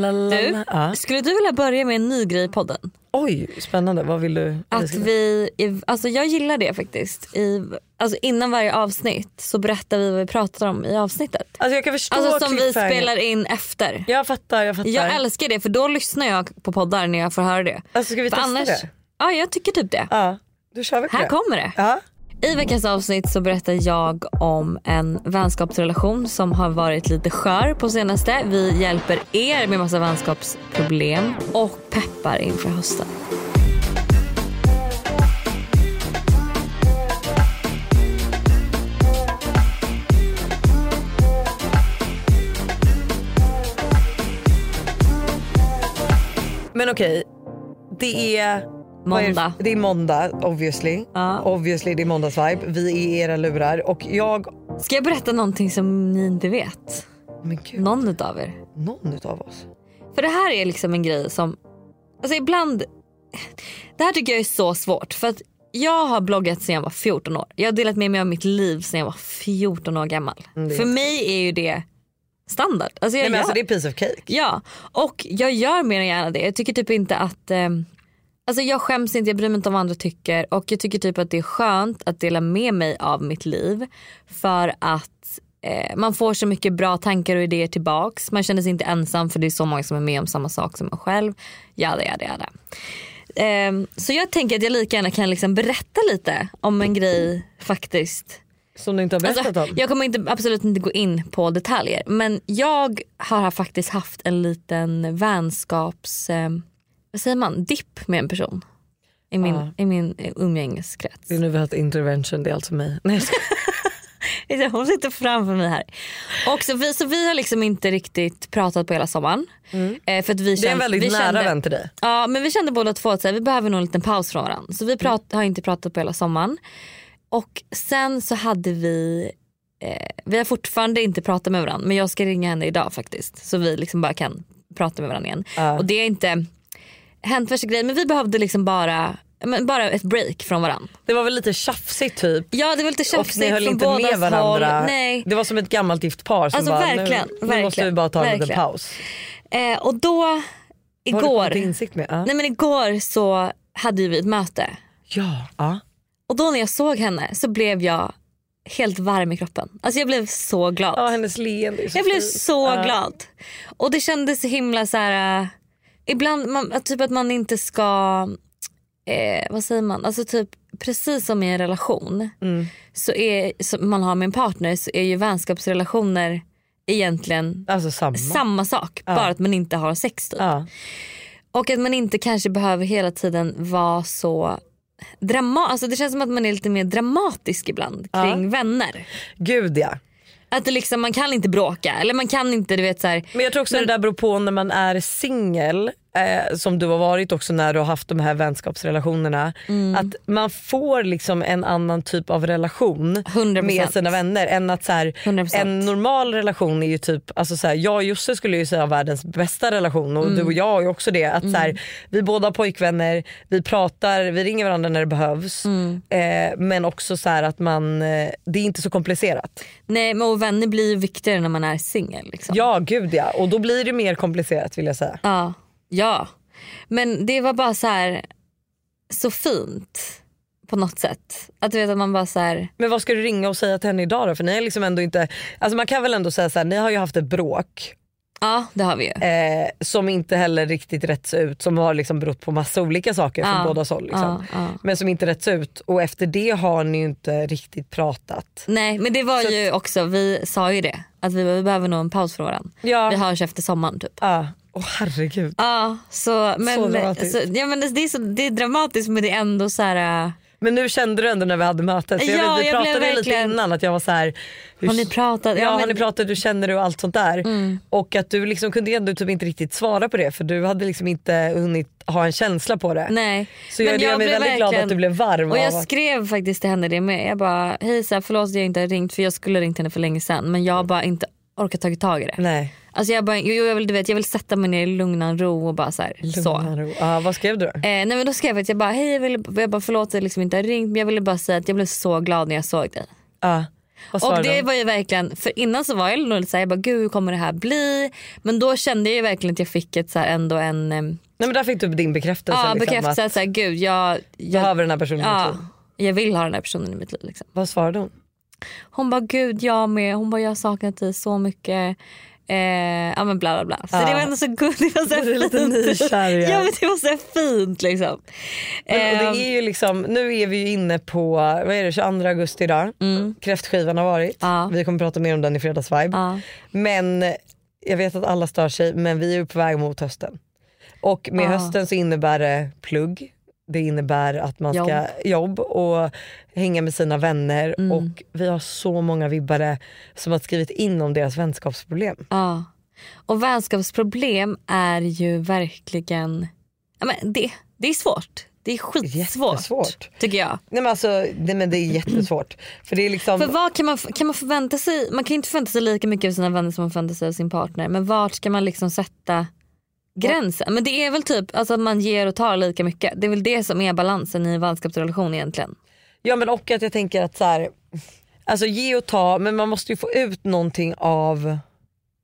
Du. Ja. skulle du vilja börja med en ny grej i podden? Oj, spännande. Vad vill du? Att vi, alltså jag gillar det faktiskt. I, alltså innan varje avsnitt så berättar vi vad vi pratar om i avsnittet. Alltså jag kan förstå Alltså som vi spelar in efter. Jag fattar, jag fattar. Jag älskar det för då lyssnar jag på poddar när jag får höra det. alltså ska vi För testa annars, det? Ja jag tycker typ det. Ja, då kör vi på Här det. kommer det. Ja. I veckans avsnitt så berättar jag om en vänskapsrelation som har varit lite skör på senaste. Vi hjälper er med massa vänskapsproblem och peppar inför hösten. Men okej, det är Måndag. Det är måndag obviously. Ja. Obviously det är måndagsvibe. Vi är i era lurar och jag... Ska jag berätta någonting som ni inte vet? Men gud, Någon utav er. någon utav oss. För det här är liksom en grej som, alltså ibland, det här tycker jag är så svårt för att jag har bloggat sedan jag var 14 år. Jag har delat med mig av mitt liv sedan jag var 14 år gammal. Mm, För mig är ju det standard. Alltså jag Nej, men gör, alltså det är piece of cake. Ja, och jag gör mer än gärna det. Jag tycker typ inte att, eh, alltså jag skäms inte, jag bryr mig inte om vad andra tycker och jag tycker typ att det är skönt att dela med mig av mitt liv för att eh, man får så mycket bra tankar och idéer tillbaks. Man känner sig inte ensam för det är så många som är med om samma sak som en själv. Jada jada jada. Eh, så jag tänker att jag lika gärna kan liksom berätta lite om en grej faktiskt Som du inte har berättat Alltså, om. jag kommer inte, absolut inte gå in på detaljer men jag har faktiskt haft en liten vänskaps, eh, vad säger man, dipp med en person. I min, Ja. i min umgängeskrets. Det är nu vi har ett intervention, det är alltså mig. Nej. Hon sitter framför mig här. Och så, vi, så vi har liksom inte riktigt pratat på hela sommaren. Eh, för att vi Mm. det är en väldigt vi nära kände, vän till dig. Ja men vi kände båda två att så här, vi behöver nog en liten paus från varandra. Så vi prat, har inte pratat på hela sommaren. Och sen så hade vi, eh, vi har fortfarande inte pratat med varandra men jag ska ringa henne idag faktiskt. Så vi liksom bara kan prata med varandra igen. Ja. Och det är inte hänt värsta grejer men vi behövde liksom bara, men bara ett break från varandra. Det var väl lite tjafsigt typ. Ja det var lite Och tjafsigt ni höll inte med varandra. håll. Nej. Det var som ett gammalt gift par som Alltså, bara, verkligen, nu, nu måste verkligen, vi bara ta en liten paus. Eh, och då, igår? Ja. nej men igår så hade vi ett möte. Ja, ja. Och då när jag såg henne så blev jag helt varm i kroppen. Alltså jag blev så glad. ja hennes leende är så jag blev så Ja. glad. Och det kändes så himla så här. Ibland man, typ att man inte ska, eh, vad säger man, alltså typ precis som i en relation Mm. så är, som man har med en partner så är ju vänskapsrelationer egentligen Alltså samma. samma sak. Bara att man inte har sex typ. Ja. Och att man inte kanske behöver hela tiden vara så drama alltså det känns som att man är lite mer dramatisk ibland kring vänner. Gud ja. Att det liksom, man kan inte bråka eller man kan inte du vet så här, Men jag tror också det där beror på när man är singel, eh, som du har varit också när du har haft de här vänskapsrelationerna. Mm. Att man får liksom en annan typ av relation 100%. med sina vänner. Än att så här, 100%. en normal relation är ju typ, alltså så här, jag och Josse skulle ju säga världens bästa relation och Mm. du och jag har ju också det. Att så här, vi båda har pojkvänner, vi pratar, vi ringer varandra när det behövs. Mm. Eh, men också så att man, eh, det är inte så komplicerat. nej men och vänner blir ju viktigare när man är singel. Liksom. Ja gud ja, och då blir det mer komplicerat vill jag säga. Ja, ja. Men det var bara så här så fint på något sätt. Att du vet att man bara så här, Men vad ska du ringa och säga till henne idag då? För ni är liksom ändå inte, alltså man kan väl ändå säga så här, ni har ju haft ett bråk ja det har vi ju. eh, som inte heller riktigt rätts ut som har liksom berott på massa olika saker från Ja, båda håll. Liksom. ja, ja. Men som inte rätts ut och efter det har ni ju inte riktigt pratat. Nej men det var ju också, vi sa ju det. Att vi, vi behöver nog en paus från varandra. Ja. Vi hörs efter sommaren typ. Åh herregud. Ja, så, men, Så dramatiskt. så, ja, men det, det, är så, det är dramatiskt men det är ändå så här. äh, Men nu kände du ändå när vi hade mötet. Jag Ja, vet, vi jag blev pratade ju lite verkligen- innan att jag var så här. hur- Har ni pratat? Ja, Ja, har men- Mm. ni pratat, hur känner du och allt sånt där. Och att du liksom kunde ändå typ inte riktigt svara på det för du hade liksom inte hunnit ha en känsla på det. Nej. Så jag, Men jag är blev väldigt glad verkligen- att du blev varm Och jag skrev faktiskt till henne det med. Jag bara, hej så här, förlåt att jag inte har ringt för jag skulle ha ringt henne för länge sedan men jag har bara inte orkat tagit tag i det. Nej. Alltså jag, bara, jo, jag, vill, du vet, jag vill sätta mig ner i lugnan ro och bara så här, så. Ro. Ja, vad skrev du då? Eh, nej men då skrev jag att jag bara, hej jag, ville, jag bara förlåt att jag liksom inte har ringt men jag ville bara säga att jag blev så glad när jag såg dig. Ja. Vad Och det var ju verkligen, för innan så var jag lite såhär, jag bara gud hur kommer det här bli? Men då kände jag ju verkligen att jag fick ett så här, ändå en em, Nej men där fick du din bekräftelse. ja, liksom, bekräftelse att att så här, gud jag, jag jag, behöver den här personen i mitt ja, liv. jag vill ha den här personen i mitt liv. Liksom. Vad svarade hon? Hon bara gud jag med, hon bara jag har saknat dig så mycket. Eh, ja men bla bla bla. Så Ja. det var ändå så gulligt. Det var så Det är lite fint. nykär, ja. ja men det var så fint liksom. Men, och Ehm, det är ju liksom, nu är vi ju inne på vad är det, 22 augusti idag. Kräftskivan har varit. Mm. Ja. Vi kommer prata mer om den i fredagsvibe. ja. Men jag vet att alla stör sig men vi är på väg mot hösten. Och med hösten så innebär det plugg. Det innebär att man ska jobb och hänga med sina vänner Mm. och vi har så många vibbare som har skrivit in om deras vänskapsproblem. Ja. Och vänskapsproblem är ju verkligen, ja, men det, det är svårt. Det är skitsvårt Jättesvårt. tycker jag. Nej men alltså nej, men det är jättesvårt. För det är liksom, För vad kan man, kan man förvänta sig? Man kan inte förvänta sig lika mycket av sina vänner som man förväntar sig av sin partner. Men vart ska man liksom sätta gränsen? Men det är väl typ alltså, att man ger och tar lika mycket. Det är väl det som är balansen i en vänskapsrelation egentligen. Ja men och att jag tänker att så här, alltså ge och ta men man måste ju få ut någonting av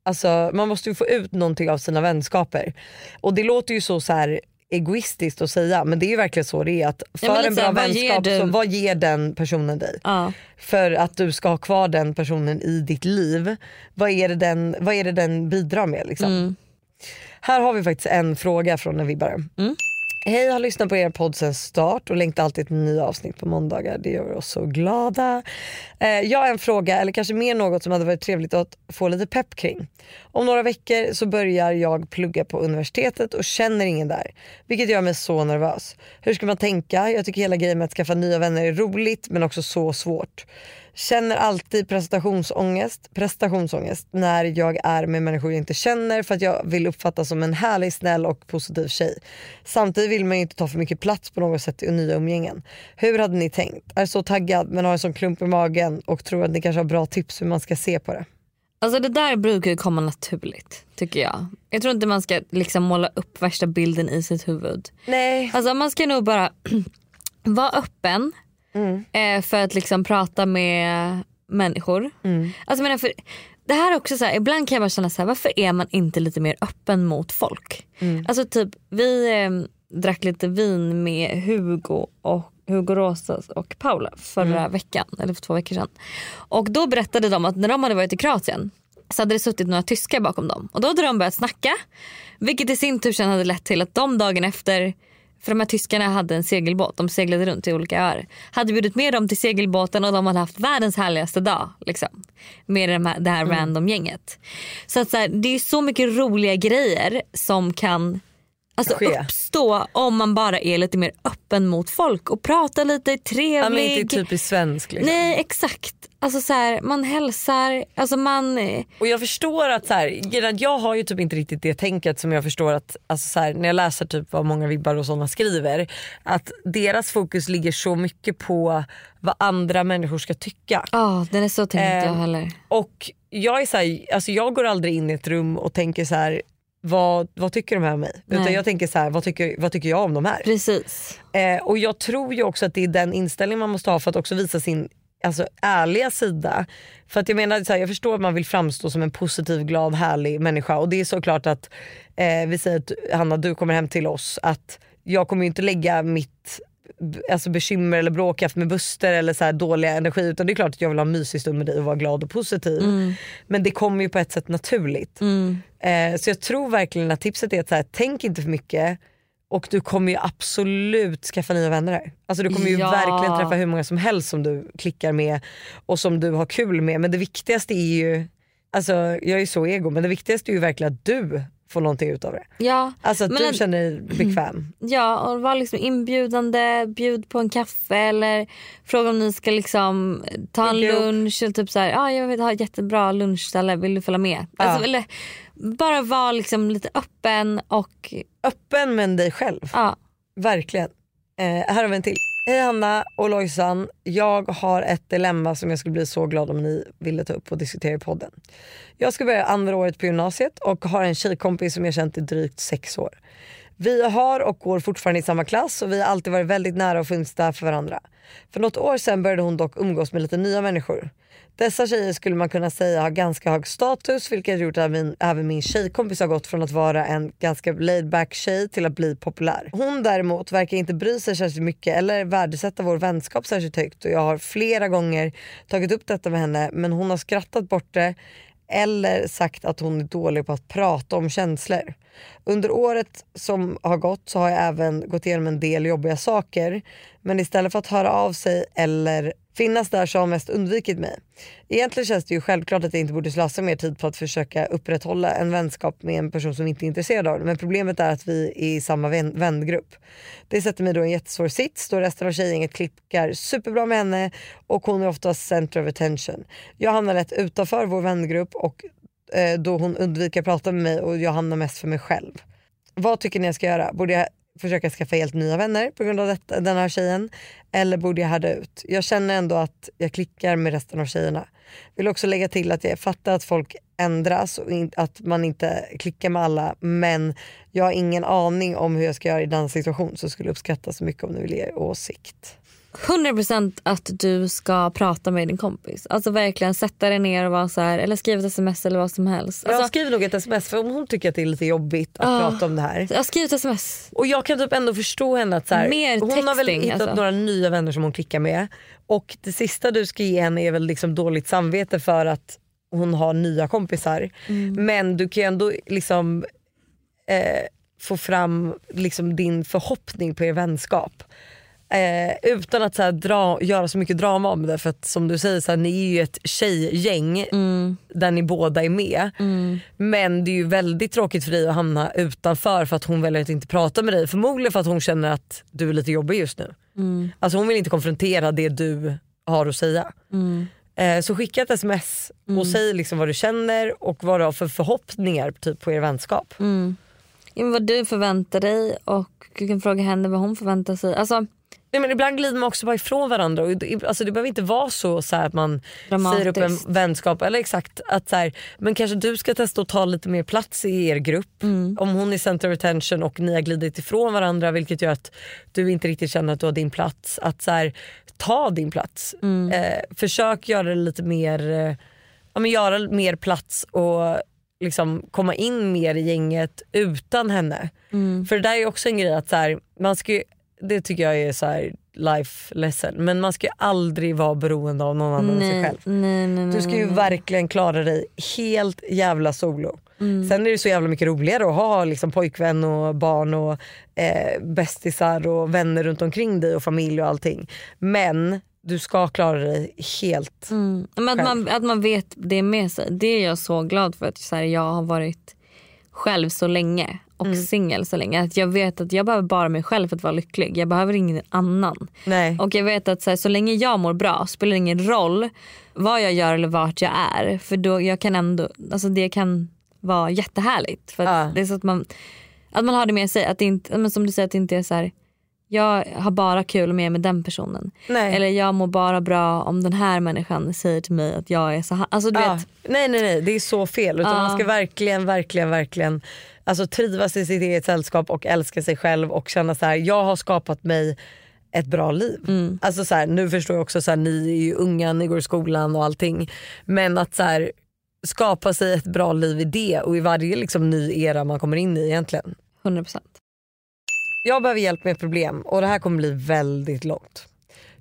Alltså man måste ju få ut någonting av sina vänskaper. Och det låter ju så, så här egoistiskt att säga men det är ju verkligen så det är att för lite en bra här, vad vänskap du- så vad ger den personen dig? Ja. För att du ska ha kvar den personen i ditt liv. Vad är det den, vad är det den bidrar med? Liksom? Mm. Här har vi faktiskt en fråga från en vibbare. Hej, jag har lyssnat på er podd sen start och längtar alltid till nya avsnitt på måndagar. Det gör oss så glada. Eh, jag har en fråga, eller kanske mer något som hade varit trevligt att få lite pepp kring. Om några veckor så börjar jag plugga på universitetet och känner ingen där. Vilket gör mig så nervös. Hur ska man tänka? Jag tycker hela grejen med att skaffa nya vänner är roligt men också så svårt. Känner alltid prestationsångest, prestationsångest när jag är med människor jag inte känner för att jag vill uppfattas som en härlig, snäll och positiv tjej. Samtidigt vill man ju inte ta för mycket plats på något sätt i nya umgängen. Hur hade ni tänkt? Är så taggad men har en sån klump i magen och tror att ni kanske har bra tips hur man ska se på det. Alltså det där brukar ju komma naturligt tycker jag. Jag tror inte man ska liksom måla upp värsta bilden i sitt huvud. Nej. Alltså man ska nog bara vara öppen Mm. eh, för att liksom prata med människor. Mm. Alltså menar för, det här är också så här, ibland kan jag bara känna så här, varför är man inte lite mer öppen mot folk? Mm. Alltså typ vi eh, drack lite vin med Hugo och Hugo Rosas och Paula förra Mm. veckan, eller för två veckor sedan. Och då berättade de att när de hade varit i Kroatien så hade det suttit några tyskar bakom dem. Och då hade de börjat snacka. Vilket i sin tur sen hade lett till att de dagen efter för de här tyskarna hade en segelbåt, de seglade runt i olika öar. Hade bjudit med dem till segelbåten och de hade haft världens härligaste dag. Liksom, med de här, det här random gänget. Så, att så här, det är så mycket roliga grejer som kan alltså, Ske. uppstå om man bara är lite mer öppen mot folk och pratar lite Ja, men trevlig. inte typiskt svensk. Liksom. Nej exakt. Alltså så här, man hälsar, alltså man... Och jag förstår att så här, är jag har ju typ inte riktigt det tänket som jag förstår att alltså så här, när jag läser typ vad många vibbar och sådana skriver. Att deras fokus ligger så mycket på vad andra människor ska tycka. Ja den är så tänkt Eh, jag heller. Och jag är så här, alltså jag går aldrig in i ett rum och tänker så här. Vad, vad tycker de här om mig? Utan Nej. jag tänker så här, vad tycker, vad tycker jag om de här? Precis. Eh, och jag tror ju också att det är den inställningen man måste ha för att också visa sin alltså, ärliga sida. För att jag menar, så här, jag förstår att man vill framstå som en positiv, glad, härlig människa och det är såklart att eh, vi säger att Hanna du kommer hem till oss att jag kommer ju inte lägga mitt Alltså bekymmer eller bråka med Buster eller så dåliga energi utan det är klart att jag vill ha en mysig stund med dig och vara glad och positiv. Men det kommer ju på ett sätt naturligt. Mm. Eh, så jag tror verkligen att tipset är att så här, tänk inte för mycket och du kommer ju absolut skaffa nya vänner här. Alltså du kommer ju Ja. verkligen träffa hur många som helst som du klickar med och som du har kul med. Men det viktigaste är ju, alltså jag är så ego men det viktigaste är ju verkligen att du får någonting ut av det. Ja, Alltså att Men du att- känner dig bekväm. ja och var liksom inbjudande, bjud på en kaffe eller fråga om ni ska liksom ta en lunch. Eller typ så här, ja, jag vill ha ett jättebra lunchställe, vill du följa med? Alltså, Ja. eller, bara vara liksom lite öppen och Öppen med dig själv. ja. Verkligen. Eh, här har vi en till. Hej Hanna och Lojsan. Jag har ett dilemma som jag skulle bli så glad om ni ville ta upp och diskutera i podden. Jag ska börja andra året på gymnasiet och har en tjejkompis som jag känt i drygt sex år. Vi har och går fortfarande i samma klass och vi har alltid varit väldigt nära och funnits där för varandra. För något år sedan började hon dock umgås med lite nya människor. Dessa tjejer skulle man kunna säga har ganska hög status vilket gjort att min, även min tjejkompis har gått från att vara en ganska laid back tjej till att bli populär. Hon däremot verkar inte bry sig särskilt mycket eller värdesätta vår vänskap särskilt högt och jag har flera gånger tagit upp detta med henne men hon har skrattat bort det eller sagt att hon är dålig på att prata om känslor. Under året som har gått så har jag även gått igenom en del jobbiga saker men istället för att höra av sig eller finnas där så har mest undvikit mig. Egentligen känns det ju självklart att jag inte borde slösa mer tid på att försöka upprätthålla en vänskap med en person som inte är intresserad av det. Men problemet är att vi är i samma vän vängrupp. Det sätter mig då i en jättesvår sits då resten av tjejgänget klickar superbra med henne och hon är oftast center of attention. Jag hamnar lätt utanför vår vängrupp och eh, då hon undviker att prata med mig och jag hamnar mest för mig själv. Vad tycker ni jag ska göra? Borde jag försöka skaffa helt nya vänner på grund av detta, den här tjejen? Eller borde jag härda ut? Jag känner ändå att jag klickar med resten av tjejerna. Vill också lägga till att jag fattar att folk ändras och in, att man inte klickar med alla men jag har ingen aning om hur jag ska göra i den situation så skulle uppskatta så mycket om ni vill ge åsikt. 100% att du ska prata med din kompis. Alltså verkligen sätta dig ner och vara så här, eller skriva ett sms eller vad som helst. Alltså, jag skriver nog ett sms för om hon tycker att det är lite jobbigt att Ja. prata om det här. jag skriver ett sms. Och jag kan typ ändå förstå henne att så här, Mer hon har väl texting, hittat alltså. några nya vänner som hon klickar med och det sista du ska ge henne är väl liksom dåligt samvete för att hon har nya kompisar. Mm. Men du kan ju ändå liksom eh, få fram liksom din förhoppning på er vänskap. Eh, utan att så här, dra, göra så mycket drama om det för att som du säger så här, ni är ju ett tjejgäng Mm. där ni båda är med. Men det är ju väldigt tråkigt för dig att hamna utanför för att hon väljer att inte prata med dig. Förmodligen för att hon känner att du är lite jobbig just nu. Mm. Alltså hon vill inte konfrontera det du har att säga. Mm. Eh, så skicka ett sms och säg liksom vad du känner och vad du har för förhoppningar typ, på er vänskap. Mm. Ja, vad du förväntar dig och du kan fråga henne vad hon förväntar sig. Alltså, Nej, men ibland glider man också bara ifrån varandra. Och alltså, det behöver inte vara så, så här, att man säger upp en vänskap. Eller exakt, att, så här, men kanske du ska testa att ta lite mer plats i er grupp. Om hon är center of attention och ni har glidit ifrån varandra vilket gör att du inte riktigt känner att du har din plats. Att så här, ta din plats. Eh, försök göra det lite mer, eh, ja, men göra mer plats och liksom komma in mer i gänget utan henne. För det där är också en grej att så här, man ska ju, det tycker jag är så här life lesson. Men man ska ju aldrig vara beroende av någon annan än sig nej, själv. nej, nej, nej. Du ska ju verkligen klara dig helt jävla solo. Mm. Sen är det så jävla mycket roligare att ha liksom pojkvän och barn och eh, bästisar och vänner runt omkring dig och familj och allting. Men du ska klara dig helt. Mm. Men att, man, att man vet det med sig. Det är jag så glad för. att så här, Jag har varit själv så länge och Mm. singel så länge. Att jag vet att jag behöver bara mig själv för att vara lycklig. Jag behöver ingen annan. Nej. Och jag vet att så, här, så länge jag mår bra spelar det ingen roll vad jag gör eller vart jag är. För då jag kan ändå, alltså det kan vara jättehärligt. För Ja. det är så att man, att man har det med sig. Att det inte, men som du säger att det inte är så här. Jag har bara kul med med den personen. Nej. Eller jag mår bara bra om den här människan säger till mig att jag är så här. Alltså du Ja. vet. Nej nej nej det är så fel. Utan Ja. Man ska verkligen verkligen verkligen alltså, trivas i sitt eget sällskap och älska sig själv och känna så här: jag har skapat mig ett bra liv. Mm. Alltså, så här, nu förstår jag också så här, ni är ju unga, ni går i skolan och allting. Men att så här, skapa sig ett bra liv i det och i varje liksom, ny era man kommer in i egentligen. 100%. Jag behöver hjälp med ett problem och det här kommer bli väldigt långt.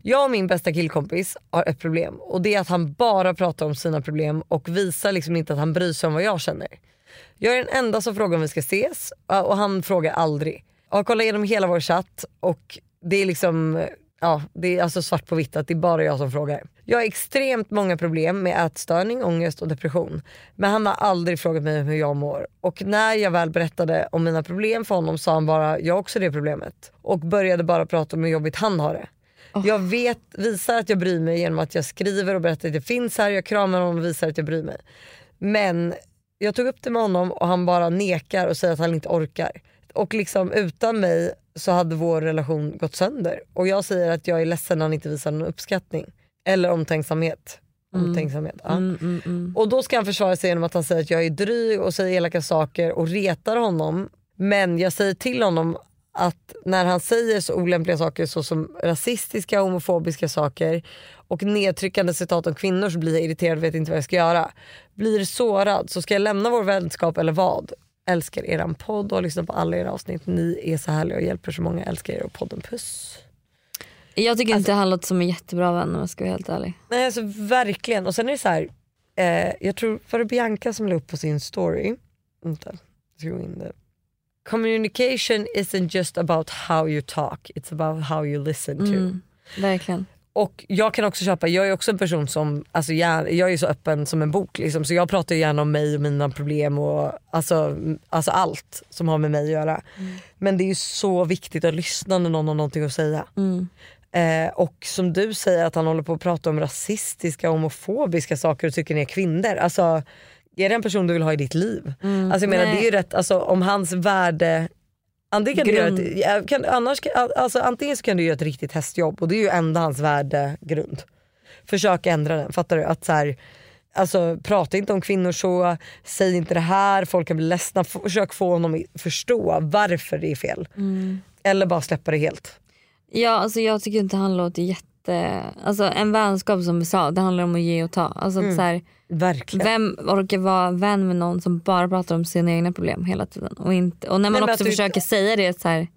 Jag och min bästa killkompis har ett problem och det är att han bara pratar om sina problem och visar liksom inte att han bryr sig om vad jag känner. Jag är den enda som frågar om vi ska ses och han frågar aldrig. Jag har kollat igenom hela vår chatt och det är liksom Ja, det är alltså svart på vitt att det är bara jag som frågar. Jag har extremt många problem med ätstörning, ångest och depression. Men han har aldrig frågat mig hur jag mår. Och när jag väl berättade om mina problem för honom sa han bara jag har också det problemet. Och började bara prata om hur jobbigt han har det. Jag vet, visar att jag bryr mig genom att jag skriver och berättar att jag finns här, jag kramar honom och visar att jag bryr mig. Men jag tog upp det med honom och han bara nekar och säger att han inte orkar. Och liksom utan mig så hade vår relation gått sönder. Och jag säger att jag är ledsen när han inte visar någon uppskattning. Eller omtänksamhet. omtänksamhet ja. Mm, mm, mm. Och då ska han försvara sig genom att han säger att jag är dryg och säger elaka saker och retar honom. Men jag säger till honom att när han säger så olämpliga saker såsom rasistiska homofobiska saker och nedtryckande citat om kvinnor så blir jag irriterad och vet inte vad jag ska göra. Blir sårad så ska jag lämna vår vänskap eller vad? Älskar eran podd och har lyssnat på alla era avsnitt. Ni är så härliga och hjälper så många. Älskar er och podden. Puss. Jag tycker inte han låter som en jättebra vän om jag ska vara helt ärlig. Nej alltså verkligen. Och sen är det så här. Eh, jag tror, var det Bianca som la upp på sin story? Vänta, jag ska gå in där. Communication isn't just about how you talk, it's about how you listen to. Mm, verkligen. Och jag kan också köpa, jag är också en person som, alltså jag, jag är så öppen som en bok liksom, så jag pratar gärna om mig och mina problem och alltså, alltså allt som har med mig att göra. Mm. Men det är ju så viktigt att lyssna när någon har någonting att säga. Mm. Eh, och som du säger att han håller på att prata om rasistiska homofobiska saker och tycker ni är kvinnor. Alltså, är det en person du vill ha i ditt liv? Mm. Alltså, jag menar, Nej. det är ju rätt, alltså, om hans värde Antingen kan, du göra ett, kan, annars, kan- alltså, antingen så kan du göra ett riktigt hästjobb och det är ju ändå hans värdegrund. Försök ändra den, fattar du? Att så här, alltså, prata inte om kvinnor så, säg inte det här, folk kan bli ledsna. Försök få honom att förstå varför det är fel. Mm. Eller bara släppa det helt. Ja alltså jag tycker inte han låter jätte... Alltså en vänskap som vi sa det handlar om att ge och ta. Alltså Mm. att så här, Verkligen. vem orkar vara vän med någon som bara pratar om sina egna problem hela tiden? Och, inte, och när man men också att du- försöker säga det så här,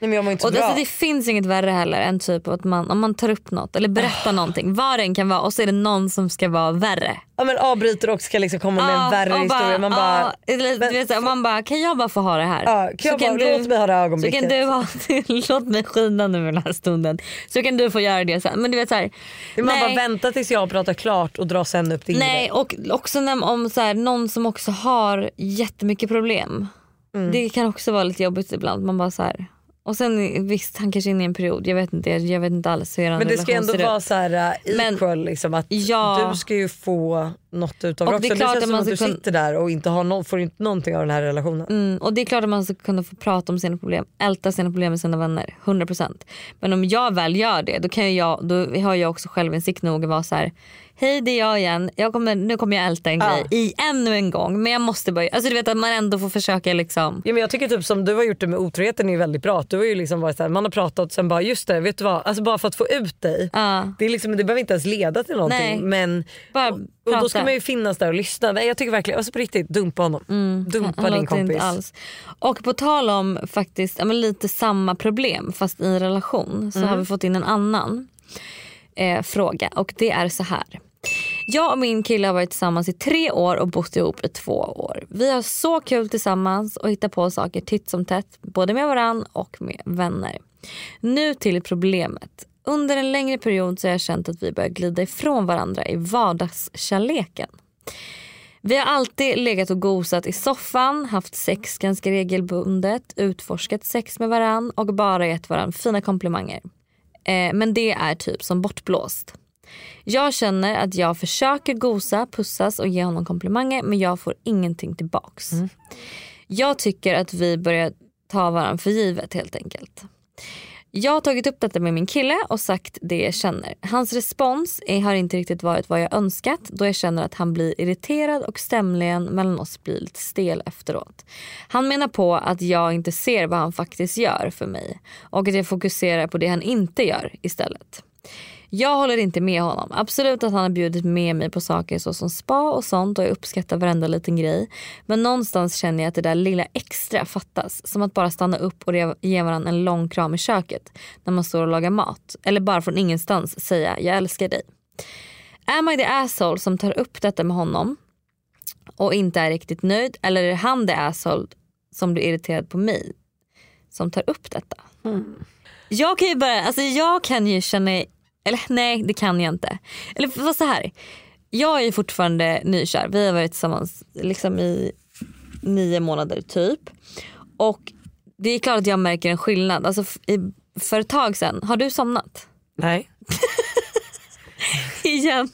Nej, men jag inte så Och bra. alltså, det finns inget värre heller än typ att man, om man tar upp något eller Ah. berättar någonting, vad det än kan vara och så är det någon som ska vara värre. ja, men avbryter och ska liksom komma med en Ja, värre och historia. Man bara, ja, eller, men- vet, så man bara, kan jag bara få ha det här? ja, kan jag bara, låt mig ha det här så ögonblicket. kan du ha, låt mig skina nu den här stunden. Så kan du få göra det sen. Men du vet så här, man nej. bara vänta tills jag pratar klart och dra sen upp din Nej och också när, om så här, någon som också har jättemycket problem. Mm. Det kan också vara lite jobbigt ibland. Man bara så här. Och sen visst han kanske är inne i en period, jag vet inte, jag vet inte alls hur er Men det ska relation ändå vara så här uh, Men- equal liksom att Ja. du ska ju få något utav det Och också. det är Det, klart känns att som att du kunna- sitter där och inte har no får inte någonting av den här relationen. Mm, och det är klart att man ska kunna få prata om sina problem, älta sina problem med sina vänner. 100%. Men om jag väl gör det då, kan ju jag, då har jag också självinsikt nog att vara så här. Hej det är jag igen, jag kommer, nu kommer jag älta en grej i ännu en gång. Men jag måste börja, alltså du vet att man ändå får försöka liksom. Ja, men jag tycker typ som du har gjort det med otroheten är väldigt bra. Du har ju liksom varit så här, man har pratat sen bara just det, vet du vad? Alltså bara för att få ut dig. Ja. Det, är liksom, det behöver inte ens leda till någonting. Nej. Men, Bara och, och då ska man ju finnas där och lyssna. Nej, jag tycker verkligen, alltså på riktigt, dumpa honom. dumpa Han din kompis. Inte alls. Och på tal om faktiskt ja, lite samma problem fast i en relation så har vi fått in en annan eh, fråga och det är så här. Jag och min kille har varit tillsammans i tre år och bott ihop i två år. Vi har så kul tillsammans och hittar på saker titt som tätt både med varann och med vänner. Nu till problemet. Under en längre period så har jag känt att vi börjar glida ifrån varandra i vardagskärleken. Vi har alltid legat och gosat i soffan, haft sex ganska regelbundet, utforskat sex med varann och bara gett varann fina komplimanger. Eh, men det är typ som bortblåst. Jag känner att jag försöker gosa, pussas och ge honom komplimanger men jag får ingenting tillbaks. Jag tycker att vi börjar ta varandra för givet helt enkelt. Jag har tagit upp detta med min kille och sagt det jag känner. Hans respons är, har inte riktigt varit vad jag önskat då jag känner att han blir irriterad och stämningen mellan oss blir lite stel efteråt. Han menar på att jag inte ser vad han faktiskt gör för mig och att jag fokuserar på det han inte gör istället. Jag håller inte med honom. Absolut att han har bjudit med mig på saker såsom spa och sånt och jag uppskattar varenda liten grej. Men någonstans känner jag att det där lilla extra fattas. Som att bara stanna upp och ge- varandra en lång kram i köket när man står och lagar mat. Eller bara från ingenstans säga jag älskar dig. Am I the asshole som tar upp detta med honom och inte är riktigt nöjd eller är han the asshole som blir irriterad på mig som tar upp detta? Jag kan ju bara, alltså jag kan ju känna, eller nej det kan jag inte. Eller vad så här. Jag är fortfarande nykär, vi har varit tillsammans liksom i nio månader typ. Och det är klart att jag märker en skillnad. Alltså för ett tag sedan, har du somnat? Nej. igen.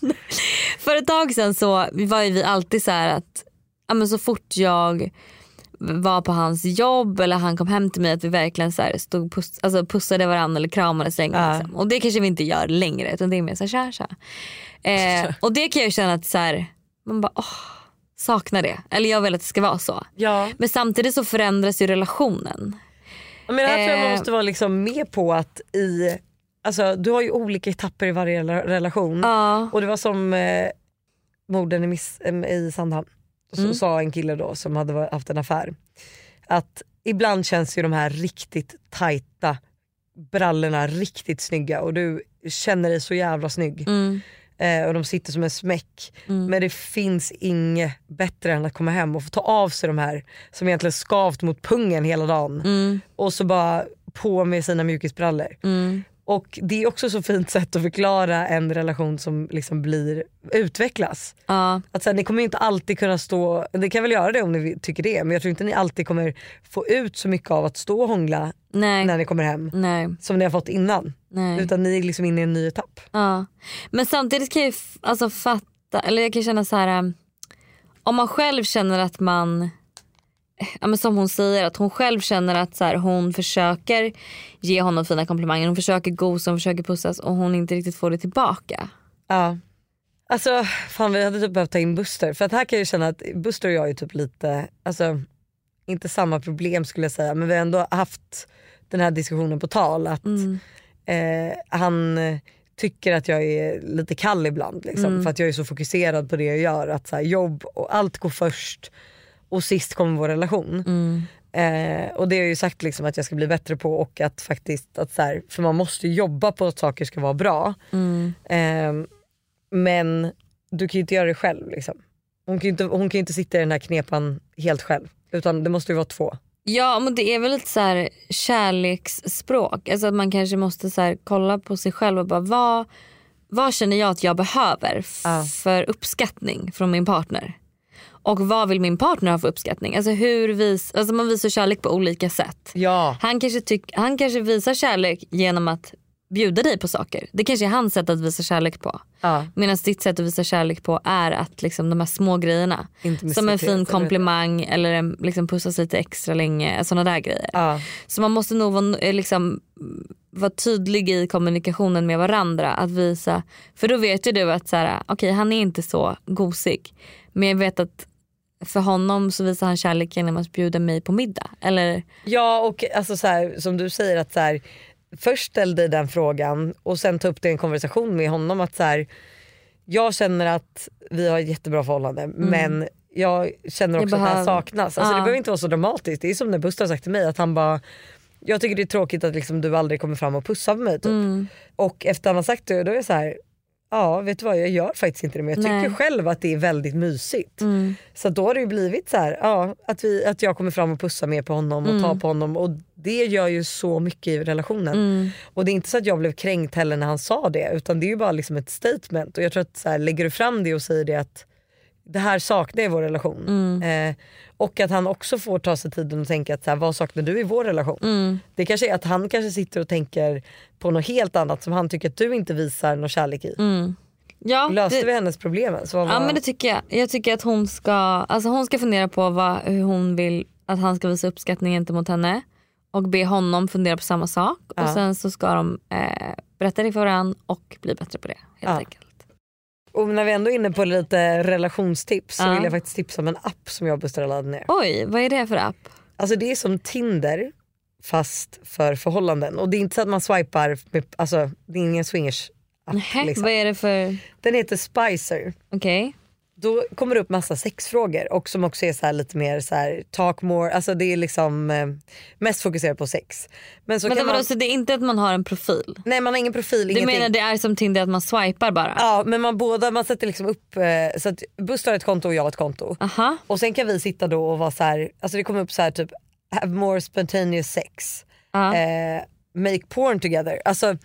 För ett tag sedan så var vi alltid så här att ja, men så fort jag var på hans jobb eller han kom hem till mig att vi verkligen så här stod puss, alltså pussade varandra eller kramades länge. Ja. Liksom. Och det kanske vi inte gör längre utan det är mer så här tja tja. Eh, och det kan jag känna att så här, man bara åh, saknar det. Eller jag vill att det ska vara så. Ja. Men samtidigt så förändras ju relationen. Men här tror jag man Eh. måste vara liksom med på att i, alltså, du har ju olika etapper i varje rela- relation. Ja. Och det var som eh, morden i, miss, i Sandhamn. Så Mm. sa en kille då som hade haft en affär att ibland känns ju de här riktigt tajta brallorna riktigt snygga och du känner dig så jävla snygg. Mm. Eh, och de sitter som en smäck. Mm. Men det finns inget bättre än att komma hem och få ta av sig de här som egentligen skavt mot pungen hela dagen. Mm. Och så bara på med sina mjukisbrallor. Mm. Och det är också så fint sätt att förklara en relation som liksom blir, utvecklas. Ja. Att så här, ni kommer inte alltid kunna stå, ni kan väl göra det om ni tycker det men jag tror inte ni alltid kommer få ut så mycket av att stå och hångla Nej. när ni kommer hem Nej. som ni har fått innan. Nej. Utan ni är liksom inne i en ny etapp. Ja. Men samtidigt kan jag alltså fatta, eller jag kan känna så här. um, Om man själv känner att man, ja, men som hon säger, att hon själv känner att så här, hon försöker ge honom fina komplimanger, hon försöker gosa, hon försöker pussas och hon inte riktigt får det tillbaka. Ja. Alltså fan vi hade typ behövt ta in Buster för att här kan jag känna att Buster och jag är typ lite, alltså inte samma problem skulle jag säga men vi har ändå haft den här diskussionen på tal att Mm. eh, han tycker att jag är lite kall ibland liksom, Mm. för att jag är så fokuserad på det jag gör. Att så här, jobb och allt går först och sist kommer vår relation. Mm. Eh, och det har jag ju sagt liksom att jag ska bli bättre på och att faktiskt, att så här, för man måste jobba på att saker ska vara bra. Mm. Eh, men du kan ju inte göra det själv. Liksom. Hon, kan ju inte, hon kan inte sitta i den här knepan helt själv. Utan det måste ju vara två. Ja men det är väl lite så här kärleksspråk. Alltså att man kanske måste så här kolla på sig själv och bara vad, vad känner jag att jag behöver Ja. för uppskattning från min partner? Och vad vill min partner ha för uppskattning? Alltså hur vis, alltså man visar kärlek på olika sätt. Ja. Han kanske, tyck, han kanske visar kärlek genom att bjuda dig på saker. Det kanske är hans sätt att visa kärlek på. ja. Medan ditt sätt att visa kärlek på är att liksom de här små grejerna. Som en fin komplimang eller en, liksom pussas lite extra länge. Sådana där grejer. Ja. Så man måste nog vara, eh, liksom, vara tydlig i kommunikationen med varandra. Att visa, för då vet ju du att så här, okej han är inte så gosig. Men jag vet att för honom så visar han kärlek genom att bjuda mig på middag. Eller, Ja och alltså så här, som du säger att så här, först ställ dig den frågan och sen ta upp det i en konversation med honom att så här, jag känner att vi har ett jättebra förhållande men jag känner också Jag att det här behöver- saknas. Alltså, Ja. Det behöver inte vara så dramatiskt. Det är som när Buster har sagt till mig att han bara jag tycker det är tråkigt att liksom du aldrig kommer fram och pussar på mig. Typ. mm, Och efter han har sagt det då är jag så här, ja vet du vad jag gör faktiskt inte det men jag tycker Nej. själv att det är väldigt mysigt. mm, Så då har det ju blivit så här, ja, att, vi, att jag kommer fram och pussar mer på honom och Mm. tar på honom och det gör ju så mycket i relationen. mm, Och det är inte så att jag blev kränkt heller när han sa det utan det är ju bara liksom ett statement och jag tror att så här, lägger du fram det och säger det att det här saknar jag i vår relation. mm, Eh, och att han också får ta sig tiden och tänka att så här, vad saknar du i vår relation? mm. Det kanske är att han kanske sitter och tänker på något helt annat som han tycker att du inte visar någon kärlek i. mm. Ja, Löste det, vi hennes problemen? Så vad Ja men det tycker jag. Jag tycker att hon ska, alltså hon ska fundera på vad, hur hon vill att han ska visa uppskattning gentemot henne. Och be honom fundera på samma sak. Och Ja. sen så ska de eh, berätta det för varandra och bli bättre på det. Helt Ja. enkelt. Och när vi ändå är inne på lite relationstips så vill jag faktiskt tipsa om en app som jag beställde laddade ner. Oj, vad är det för app? Alltså det är som Tinder fast för förhållanden. Och det är inte så att man swipar, med, alltså det är ingen swingers app. Nähä, Liksom. Vad är det för, Den heter Spicer. okej. Då kommer det upp massa sexfrågor och som också är så lite mer så här talk more, alltså det är liksom eh, mest fokuserat på sex. Men så Men kan vadå, man, så det är inte att man har en profil? nej man har ingen profil, Du ingenting. menar det är som Tinder att man swipar bara? Ja men man båda, man sätter liksom upp, eh, så att Buster har ett konto och jag har ett konto. Aha. Och sen kan vi sitta då och vara så här, alltså det kommer upp så här typ have more spontaneous sex, eh, make porn together. Alltså,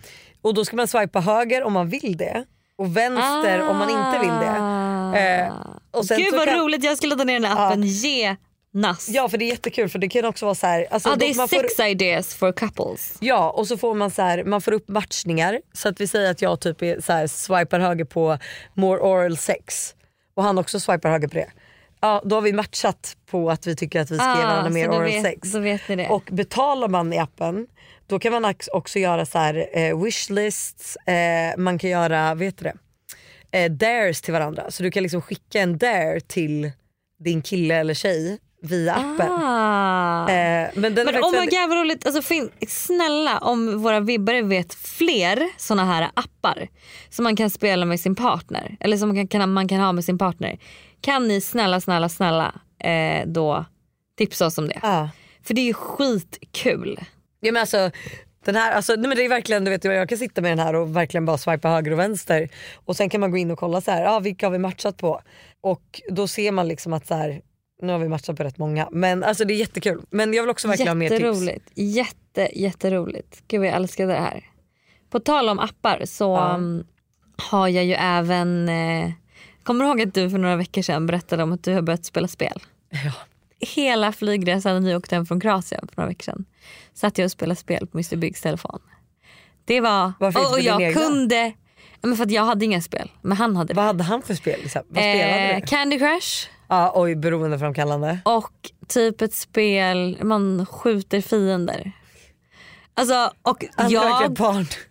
och då ska man swipa höger om man vill det och vänster om man inte vill det. Eh, och sen Ah. Gud vad kan- roligt, jag ska ladda ner den här appen. Ge nass. Ja för det är jättekul för det kan också vara så här, alltså, ah, det är man får, sex ideas for couples. Ja och så får man så här, man får upp matchningar så att vi säger att jag typ är så här, swipar höger på more oral sex och han också swipar höger på det. Ja då har vi matchat på att vi tycker att vi ska ge varandra mer Ah, oral vet, sex. Och betalar man i appen då kan man också göra så här eh, wishlists, eh, man kan göra vet du det, eh, dares till varandra. Så du kan liksom skicka en dare till din kille eller tjej via appen. Ah. Eh, men den är Men faktiskt oh my väldigt- god vad roligt. Alltså, fin- snälla om våra vibbare vet fler såna här appar som man kan spela med sin partner. Eller som man kan, kan, man kan ha med sin partner. Kan ni snälla snälla snälla eh, då tipsa oss om det. Ja. För det är ju skitkul. Ja, men alltså, den här, alltså, nej, men det är verkligen, du vet, jag kan sitta med den här och verkligen bara swipa höger och vänster. Och sen kan man gå in och kolla så här, ah, vilka har vi matchat på? Och då ser man liksom att så här, nu har vi matchat på rätt många. Men alltså det är jättekul. Men jag vill också verkligen ha mer tips. Jätte, jätteroligt. Gud vad jag älskade det här. På tal om appar så Ja. um, har jag ju även... Eh, kommer du ihåg att du för några veckor sedan berättade om att du har börjat spela spel? Ja. Hela flygresan när ni åkte hem från Kroatien för några veckor sedan satt jag och spelade spel på Mr Biggs telefon. Det var... Varför och, och jag egna? kunde... Men för att jag hade inga spel, men han hade. Vad hade han för spel? Liksom? Vad spelade Eh, du? Candy Crush Ja, oj, beroendeframkallande. och typ ett spel man skjuter fiender. Alltså, och jag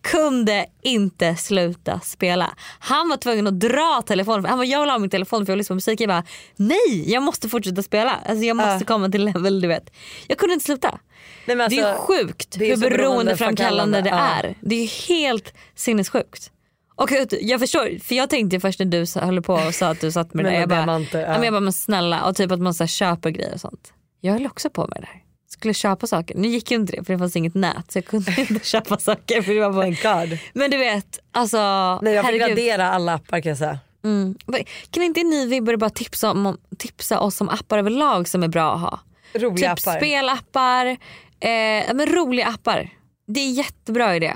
kunde inte sluta spela. Han var tvungen att dra telefonen. Han bara, jag vill ha min telefon för jag lyssnar på musik. Jag bara, nej jag måste fortsätta spela. Alltså, jag måste Ja. komma till level du vet. Jag kunde inte sluta. Nej, men det är alltså, sjukt det är hur beroendeframkallande det är. Det är helt sinnessjukt. Och jag förstår, för jag tänkte först när du höll på och sa att du satt med det där. Jag bara, ja. men jag bara men snälla och typ att man så här, köper grejer och sånt. Jag höll också på med det där. Skulle köpa saker. Nu gick ju inte det för det fanns inget nät så jag kunde inte köpa saker. För det var bara... Thank God. Men du vet, alltså Nej, jag fick radera alla appar kan jag säga. Mm. Kan inte ni vibbare bara tipsa, om, tipsa oss om appar överlag som är bra att ha? Roliga typ appar. spelappar, eh, men roliga appar. Det är jättebra idé.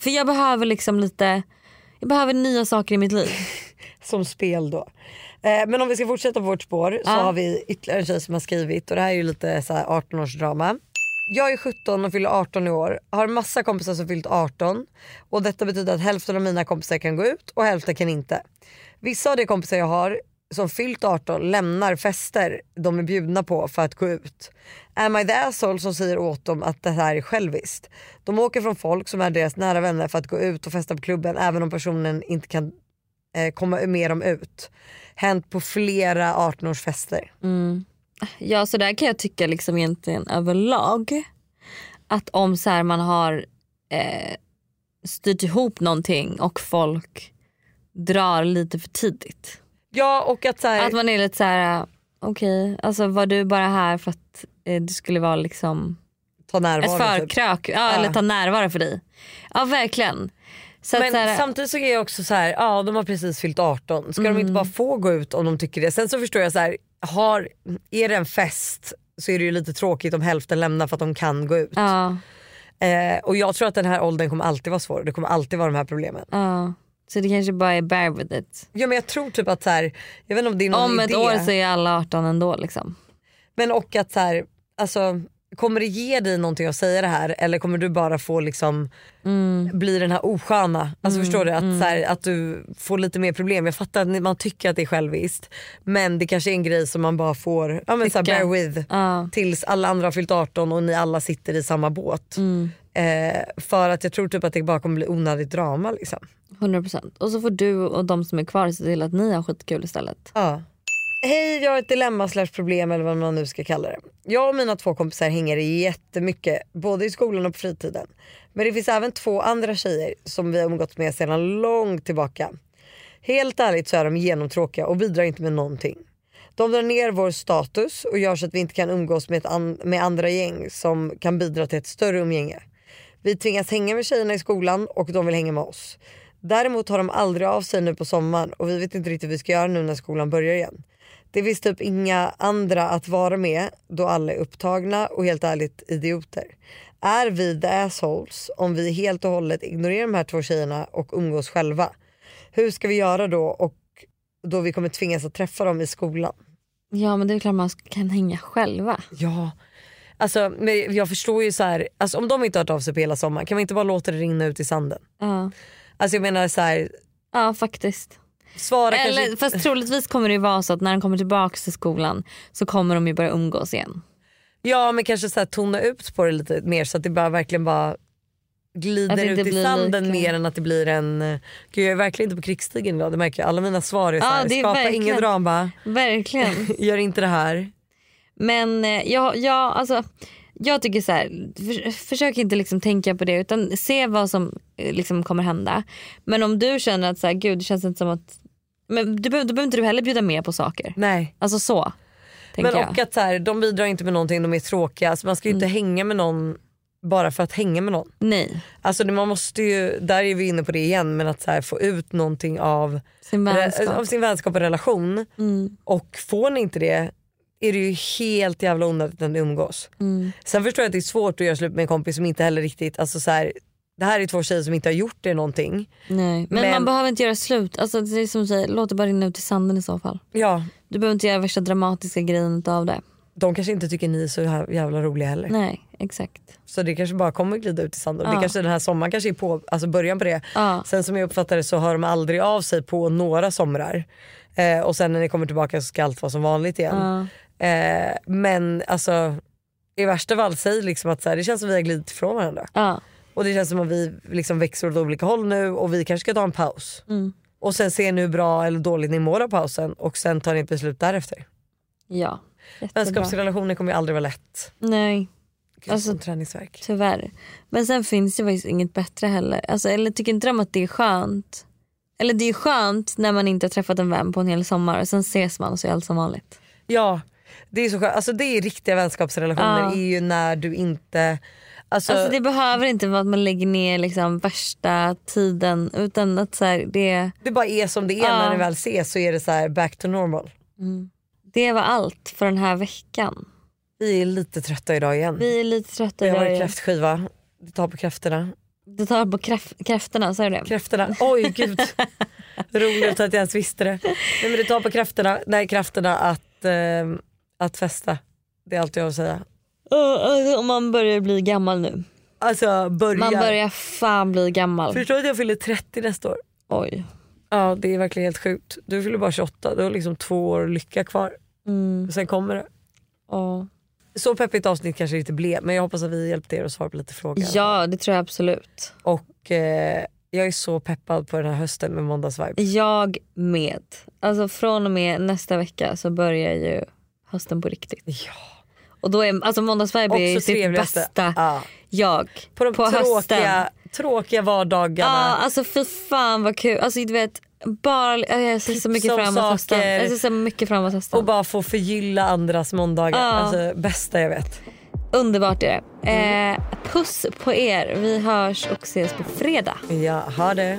För jag behöver liksom lite, jag behöver nya saker i mitt liv. Som spel då. Eh, men om vi ska fortsätta på vårt spår så Ja. har vi ytterligare en tjej som har skrivit och det här är ju lite så här 18-årsdrama. Jag är 17 och fyller 18 i år. Har massa kompisar som fyllt 18 och detta betyder att hälften av mina kompisar kan gå ut och hälften kan inte. Vissa av de kompisar jag har som fyllt 18 lämnar fester de är bjudna på för att gå ut. Am I the asshole som säger åt dem att det här är själviskt? De åker från folk som är deras nära vänner för att gå ut och festa på klubben även om personen inte kan komma med dem ut. Hänt på flera 18-årsfester. Ja så där kan jag tycka liksom egentligen överlag. Att om så man har eh, styrt ihop någonting och folk drar lite för tidigt. Ja och att så här, Att man är lite så här, okej alltså var du bara här för att eh, det skulle vara liksom ta ett närvaro. typ. förkrök ja, eller ta närvaro för dig. Ja verkligen. Så Men så här, samtidigt så är jag också så här, ja de har precis fyllt 18. Ska de inte Mm. bara få gå ut om de tycker det? Sen så förstår jag så här, har, är det en fest så är det ju lite tråkigt om hälften lämnar för att de kan gå ut. ja, Eh, och jag tror att den här åldern kommer alltid vara svår. Det kommer alltid vara de här problemen. ja. Så det kanske bara är bear with it. Ja men jag tror typ att så här, jag vet inte om det är någon Om ett idé. år så är alla 18 ändå liksom. Men och att så här, alltså kommer det ge dig någonting att säga det här eller kommer du bara få liksom Mm. bli den här osköna? Alltså förstår du? Att, så här, att du får lite mer problem. Jag fattar att man tycker att det är själviskt men det kanske är en grej som man bara får ja, men så här, bear with Ja. tills alla andra har fyllt 18 och ni alla sitter i samma båt. Mm. Eh, för att jag tror typ att det bara kommer bli onödigt drama. Liksom. 100% och så får du och de som är kvar se till att ni har skitkul istället. Ja. Hej, jag har ett dilemma slash problem eller vad man nu ska kalla det. Jag och mina två kompisar hänger jättemycket både i skolan och på fritiden. Men det finns även två andra tjejer som vi har umgåtts med sedan långt tillbaka. Helt ärligt så är de genomtråkiga och bidrar inte med någonting. De drar ner vår status och gör så att vi inte kan umgås med, ett an- med andra gäng som kan bidra till ett större umgänge. Vi tvingas hänga med tjejerna i skolan och de vill hänga med oss. Däremot har de aldrig av sig nu på sommaren och vi vet inte riktigt vad vi ska göra nu när skolan börjar igen. Det finns typ inga andra att vara med då alla är upptagna och helt ärligt idioter. Är vi the assholes om vi helt och hållet ignorerar de här två tjejerna och umgås själva? Hur ska vi göra då och då vi kommer tvingas att träffa dem i skolan? Ja men det är klart man kan hänga själva. Ja, alltså men jag förstår ju så här, alltså om de inte har hört av sig på hela sommaren kan man inte bara låta det rinna ut i sanden? Ja, Alltså jag menar så här, ja faktiskt. Svara Eller, kanske... fast troligtvis kommer det ju vara så att när de kommer tillbaka till skolan så kommer de ju börja umgås igen. Ja men kanske så här, tona ut på det lite mer så att det bara verkligen bara glider ut i sanden lika- mer än att det blir en... eh, Gud jag är verkligen inte på krigsstigen idag, det märker jag. Alla mina svar är Ja, såhär, det är skapa verkligen- ingen drama, Verkligen. gör inte det här. Men eh, jag, jag, alltså, jag tycker så här, för, försök inte liksom tänka på det utan se vad som eh, liksom kommer hända. Men om du känner att så här, gud det känns inte som att, men du, då behöver inte du heller bjuda med på saker. Nej. Alltså så. Men jag. och att så här, de bidrar inte med någonting, de är tråkiga. Alltså man ska ju inte hänga med någon bara för att hänga med någon. Nej, Alltså man måste ju, där är vi inne på det igen, men att så här, få ut någonting av, sin vänskap. av sin vänskap och relation. Mm, Och får ni inte det är det ju helt jävla onödigt när ni umgås. mm, Sen förstår jag att det är svårt att göra slut med en kompis som inte heller riktigt, alltså så här, det här är två tjejer som inte har gjort det någonting. nej. Men, Men- man behöver inte göra slut. Alltså, det är som säger, låt det bara rinna ut i sanden i så fall. Ja, Du behöver inte göra värsta dramatiska grejen av det. de kanske inte tycker ni är så jävla roliga heller. Nej, exakt. Så det kanske bara kommer glida ut i sanden. Ja. Det kanske den här sommaren kanske är på, alltså början på det. Ja. Sen som jag uppfattar det så hör de aldrig av sig på några somrar. Eh, och sen när ni kommer tillbaka så ska allt vara som vanligt igen. Ja. Eh, men alltså i värsta fall säg liksom att så här, det känns som vi har glidit ifrån varandra. Ja. Och det känns som att vi liksom växer åt olika håll nu och vi kanske ska ta en paus. Mm. Och sen se nu hur bra eller dåligt ni mår av pausen och sen tar ni ett beslut därefter. ja. Jättebra. Vänskapsrelationer kommer ju aldrig vara lätt. Nej, Gud, Alltså- sån träningsverk. tyvärr. Men sen finns det faktiskt inget bättre heller. Alltså, eller tycker inte de att det är skönt? Eller det är skönt när man inte har träffat en vän på en hel sommar och sen ses man och så är allt som vanligt. Ja, det är så skönt. Alltså det är riktiga vänskapsrelationer Ja. är ju när du inte... Alltså, Alltså det behöver inte vara att man lägger ner liksom värsta tiden utan att så här, det, det bara är som det är Ja. när ni väl ses så är det så här back to normal. det var allt för den här veckan. Vi är lite trötta idag igen. Vi är lite trötta Vi har idag. varit igen. kräftskiva. Det tar på kräftorna. Det tar på kräf- kräftorna, sa du det? Kräftorna, oj gud. Roligt att jag ens visste det. Nej, men det tar på kräftorna, nej, krafterna att, eh, att festa. Det är allt jag har att säga. Och, man börjar bli gammal nu. Alltså börja. Man börjar fan bli gammal. Förstår du att jag fyller 30 nästa år? Oj. Ja det är verkligen helt sjukt. Du fyller bara 28, du har liksom två år lycka kvar. Mm. Sen kommer det. Ja. Så peppigt avsnitt kanske det inte blev men jag hoppas att vi hjälpte er att svara på lite frågor. ja det tror jag absolut. Och eh, jag är så peppad på den här hösten med måndagsvibe. Jag med. Alltså från och med nästa vecka så börjar ju hösten på riktigt. Ja. Och då är alltså måndagsvibe är sitt bästa Ja. jag. På de hösten. tråkiga, tråkiga vardagarna. Ja alltså fy fan vad kul. Alltså du vet bara, jag ser så mycket fram emot hösten. Jag ser så mycket fram emot hösten. Och bara få förgylla andras måndagar. Ja. Alltså bästa jag vet. Underbart är det. Eh, puss på er. Vi hörs och ses på fredag. Ja, ha det.